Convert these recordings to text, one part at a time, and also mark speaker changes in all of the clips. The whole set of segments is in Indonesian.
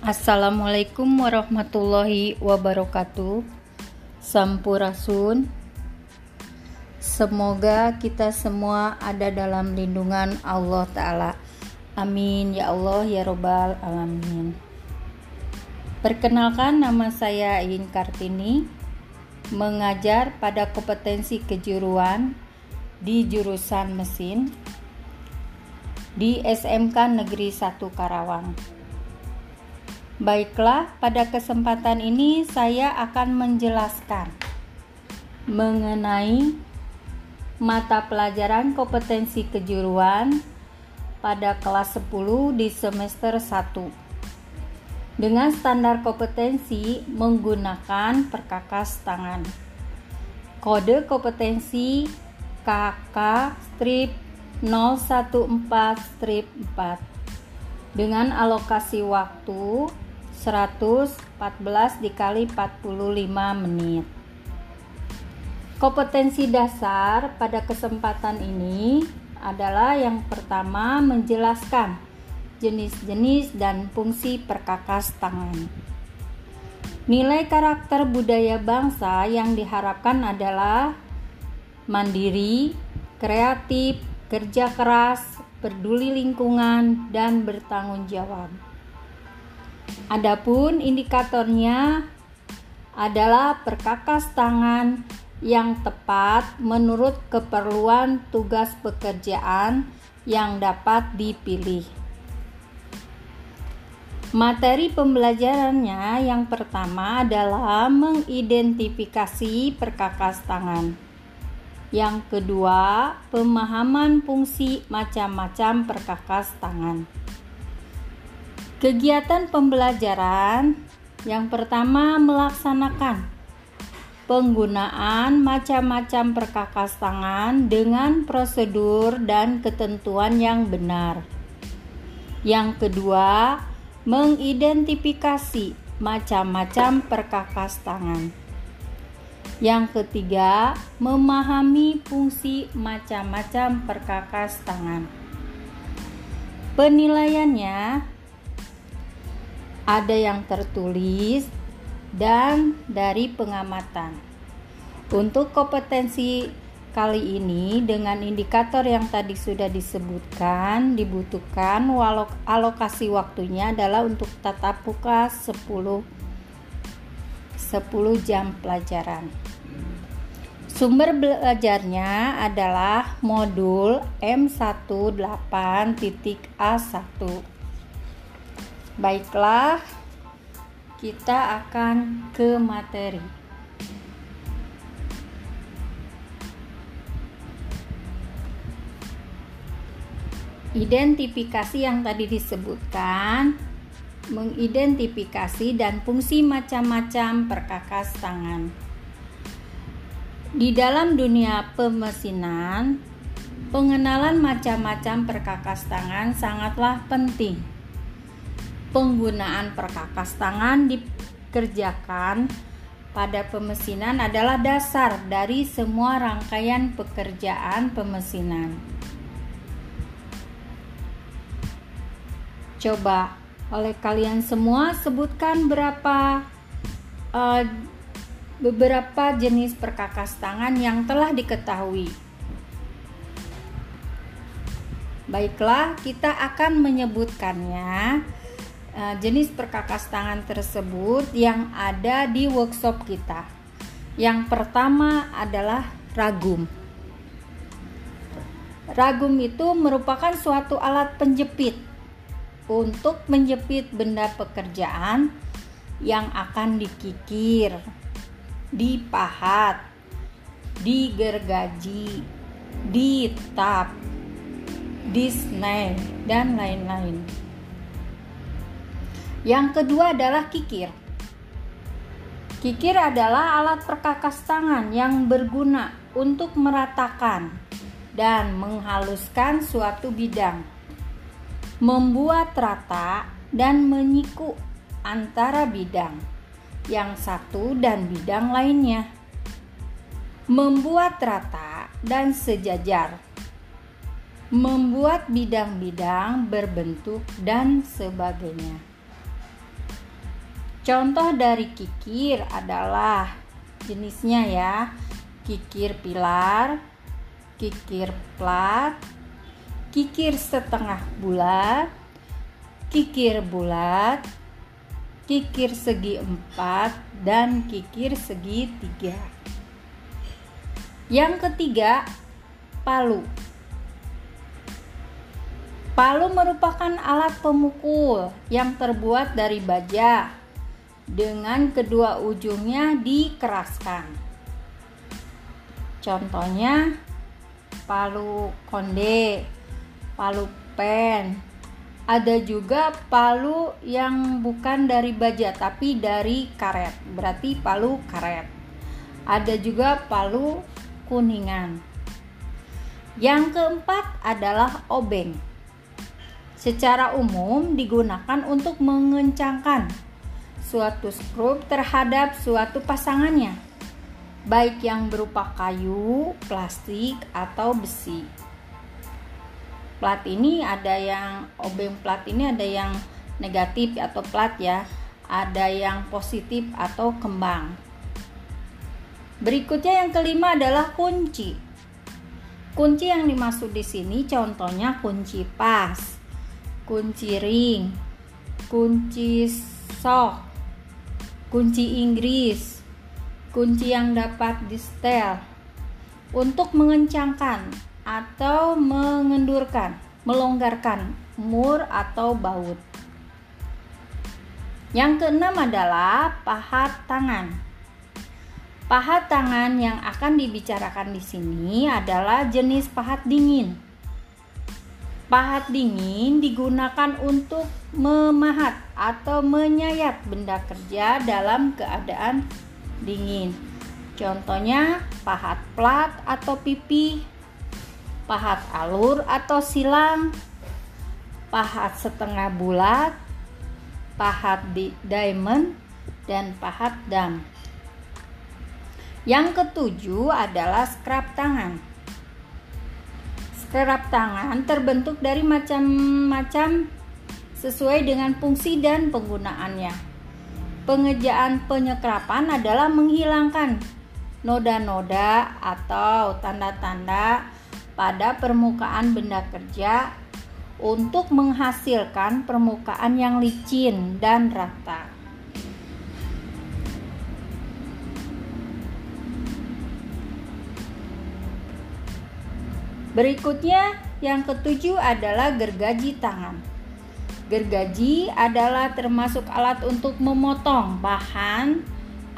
Speaker 1: Assalamualaikum warahmatullahi wabarakatuh. Sampurasun. Semoga kita semua ada dalam lindungan Allah Ta'ala. Amin ya Allah ya Robbal Alamin. Perkenalkan nama saya Ain Kartini, mengajar pada kompetensi kejuruan di jurusan mesin di SMK Negeri 1 Karawang. Baiklah, pada kesempatan ini saya akan menjelaskan mengenai mata pelajaran kompetensi kejuruan pada kelas 10 di semester 1 dengan standar kompetensi menggunakan perkakas tangan. Kode kompetensi KK strip 014 strip 4 dengan alokasi waktu 114 dikali 45 menit. Kompetensi dasar pada kesempatan ini adalah yang pertama menjelaskan jenis-jenis dan fungsi perkakas tangan. Nilai karakter budaya bangsa yang diharapkan adalah mandiri, kreatif, kerja keras, peduli lingkungan, dan bertanggung jawab. Adapun indikatornya adalah perkakas tangan yang tepat menurut keperluan tugas pekerjaan yang dapat dipilih. Materi pembelajarannya yang pertama adalah mengidentifikasi perkakas tangan. Yang kedua, pemahaman fungsi macam-macam perkakas tangan. Kegiatan pembelajaran yang pertama melaksanakan penggunaan macam-macam perkakas tangan dengan prosedur dan ketentuan yang benar. Yang kedua, mengidentifikasi macam-macam perkakas tangan. Yang ketiga, memahami fungsi macam-macam perkakas tangan. Penilaiannya ada yang tertulis dan dari pengamatan. Untuk kompetensi kali ini dengan indikator yang tadi sudah disebutkan dibutuhkan walau alokasi waktunya adalah untuk tatap muka 10 10 jam pelajaran. Sumber belajarnya adalah modul M18.A1. Baiklah, kita akan ke materi. Identifikasi yang tadi disebutkan mengidentifikasi dan fungsi macam-macam perkakas tangan. Di dalam dunia pemesinan, pengenalan macam-macam perkakas tangan sangatlah penting penggunaan perkakas tangan dikerjakan pada pemesinan adalah dasar dari semua rangkaian pekerjaan pemesinan. Coba oleh kalian semua sebutkan berapa uh, beberapa jenis perkakas tangan yang telah diketahui. Baiklah, kita akan menyebutkannya uh, jenis perkakas tangan tersebut yang ada di workshop kita. Yang pertama adalah ragum. Ragum itu merupakan suatu alat penjepit untuk menjepit benda pekerjaan yang akan dikikir, dipahat, digergaji, ditap, disney, dan lain-lain. Yang kedua adalah kikir. Kikir adalah alat perkakas tangan yang berguna untuk meratakan dan menghaluskan suatu bidang, membuat rata dan menyiku antara bidang yang satu dan bidang lainnya, membuat rata dan sejajar, membuat bidang-bidang berbentuk, dan sebagainya. Contoh dari kikir adalah jenisnya ya. Kikir pilar, kikir plat, kikir setengah bulat, kikir bulat, kikir segi empat, dan kikir segi tiga. Yang ketiga, palu. Palu merupakan alat pemukul yang terbuat dari baja dengan kedua ujungnya dikeraskan. Contohnya palu konde, palu pen, ada juga palu yang bukan dari baja tapi dari karet. Berarti palu karet. Ada juga palu kuningan. Yang keempat adalah obeng. Secara umum digunakan untuk mengencangkan suatu skrup terhadap suatu pasangannya baik yang berupa kayu, plastik, atau besi. Plat ini ada yang obeng plat ini ada yang negatif atau plat ya ada yang positif atau kembang. Berikutnya yang kelima adalah kunci. Kunci yang dimaksud di sini contohnya kunci pas kunci ring kunci sok kunci Inggris kunci yang dapat di setel untuk mengencangkan atau mengendurkan, melonggarkan mur atau baut. Yang keenam adalah pahat tangan. Pahat tangan yang akan dibicarakan di sini adalah jenis pahat dingin. Pahat dingin digunakan untuk memahat atau menyayat benda kerja dalam keadaan dingin. Contohnya pahat plat atau pipi, pahat alur atau silang, pahat setengah bulat, pahat di diamond, dan pahat dam. Yang ketujuh adalah scrap tangan. Scrap tangan terbentuk dari macam-macam sesuai dengan fungsi dan penggunaannya. Pengejaan penyekrapan adalah menghilangkan noda-noda atau tanda-tanda pada permukaan benda kerja untuk menghasilkan permukaan yang licin dan rata. Berikutnya, yang ketujuh adalah gergaji tangan. Gergaji adalah termasuk alat untuk memotong bahan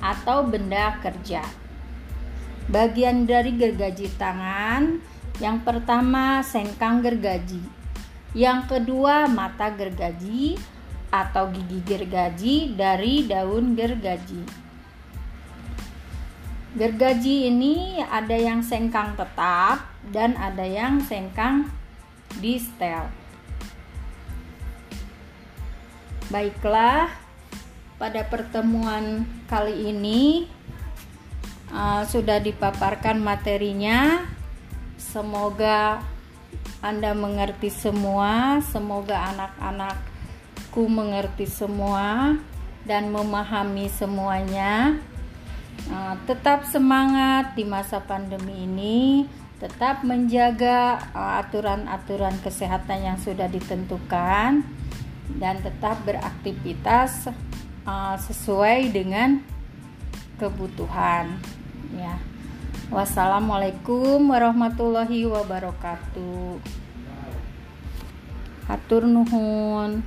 Speaker 1: atau benda kerja. Bagian dari gergaji tangan yang pertama sengkang gergaji. Yang kedua mata gergaji atau gigi gergaji dari daun gergaji. Gergaji ini ada yang sengkang tetap dan ada yang sengkang di setel. Baiklah, pada pertemuan kali ini uh, sudah dipaparkan materinya. Semoga Anda mengerti semua, semoga anak-anakku mengerti semua dan memahami semuanya. Uh, tetap semangat di masa pandemi ini, tetap menjaga uh, aturan-aturan kesehatan yang sudah ditentukan dan tetap beraktivitas uh, sesuai dengan kebutuhan ya. Wassalamualaikum warahmatullahi wabarakatuh. Hatur nuhun.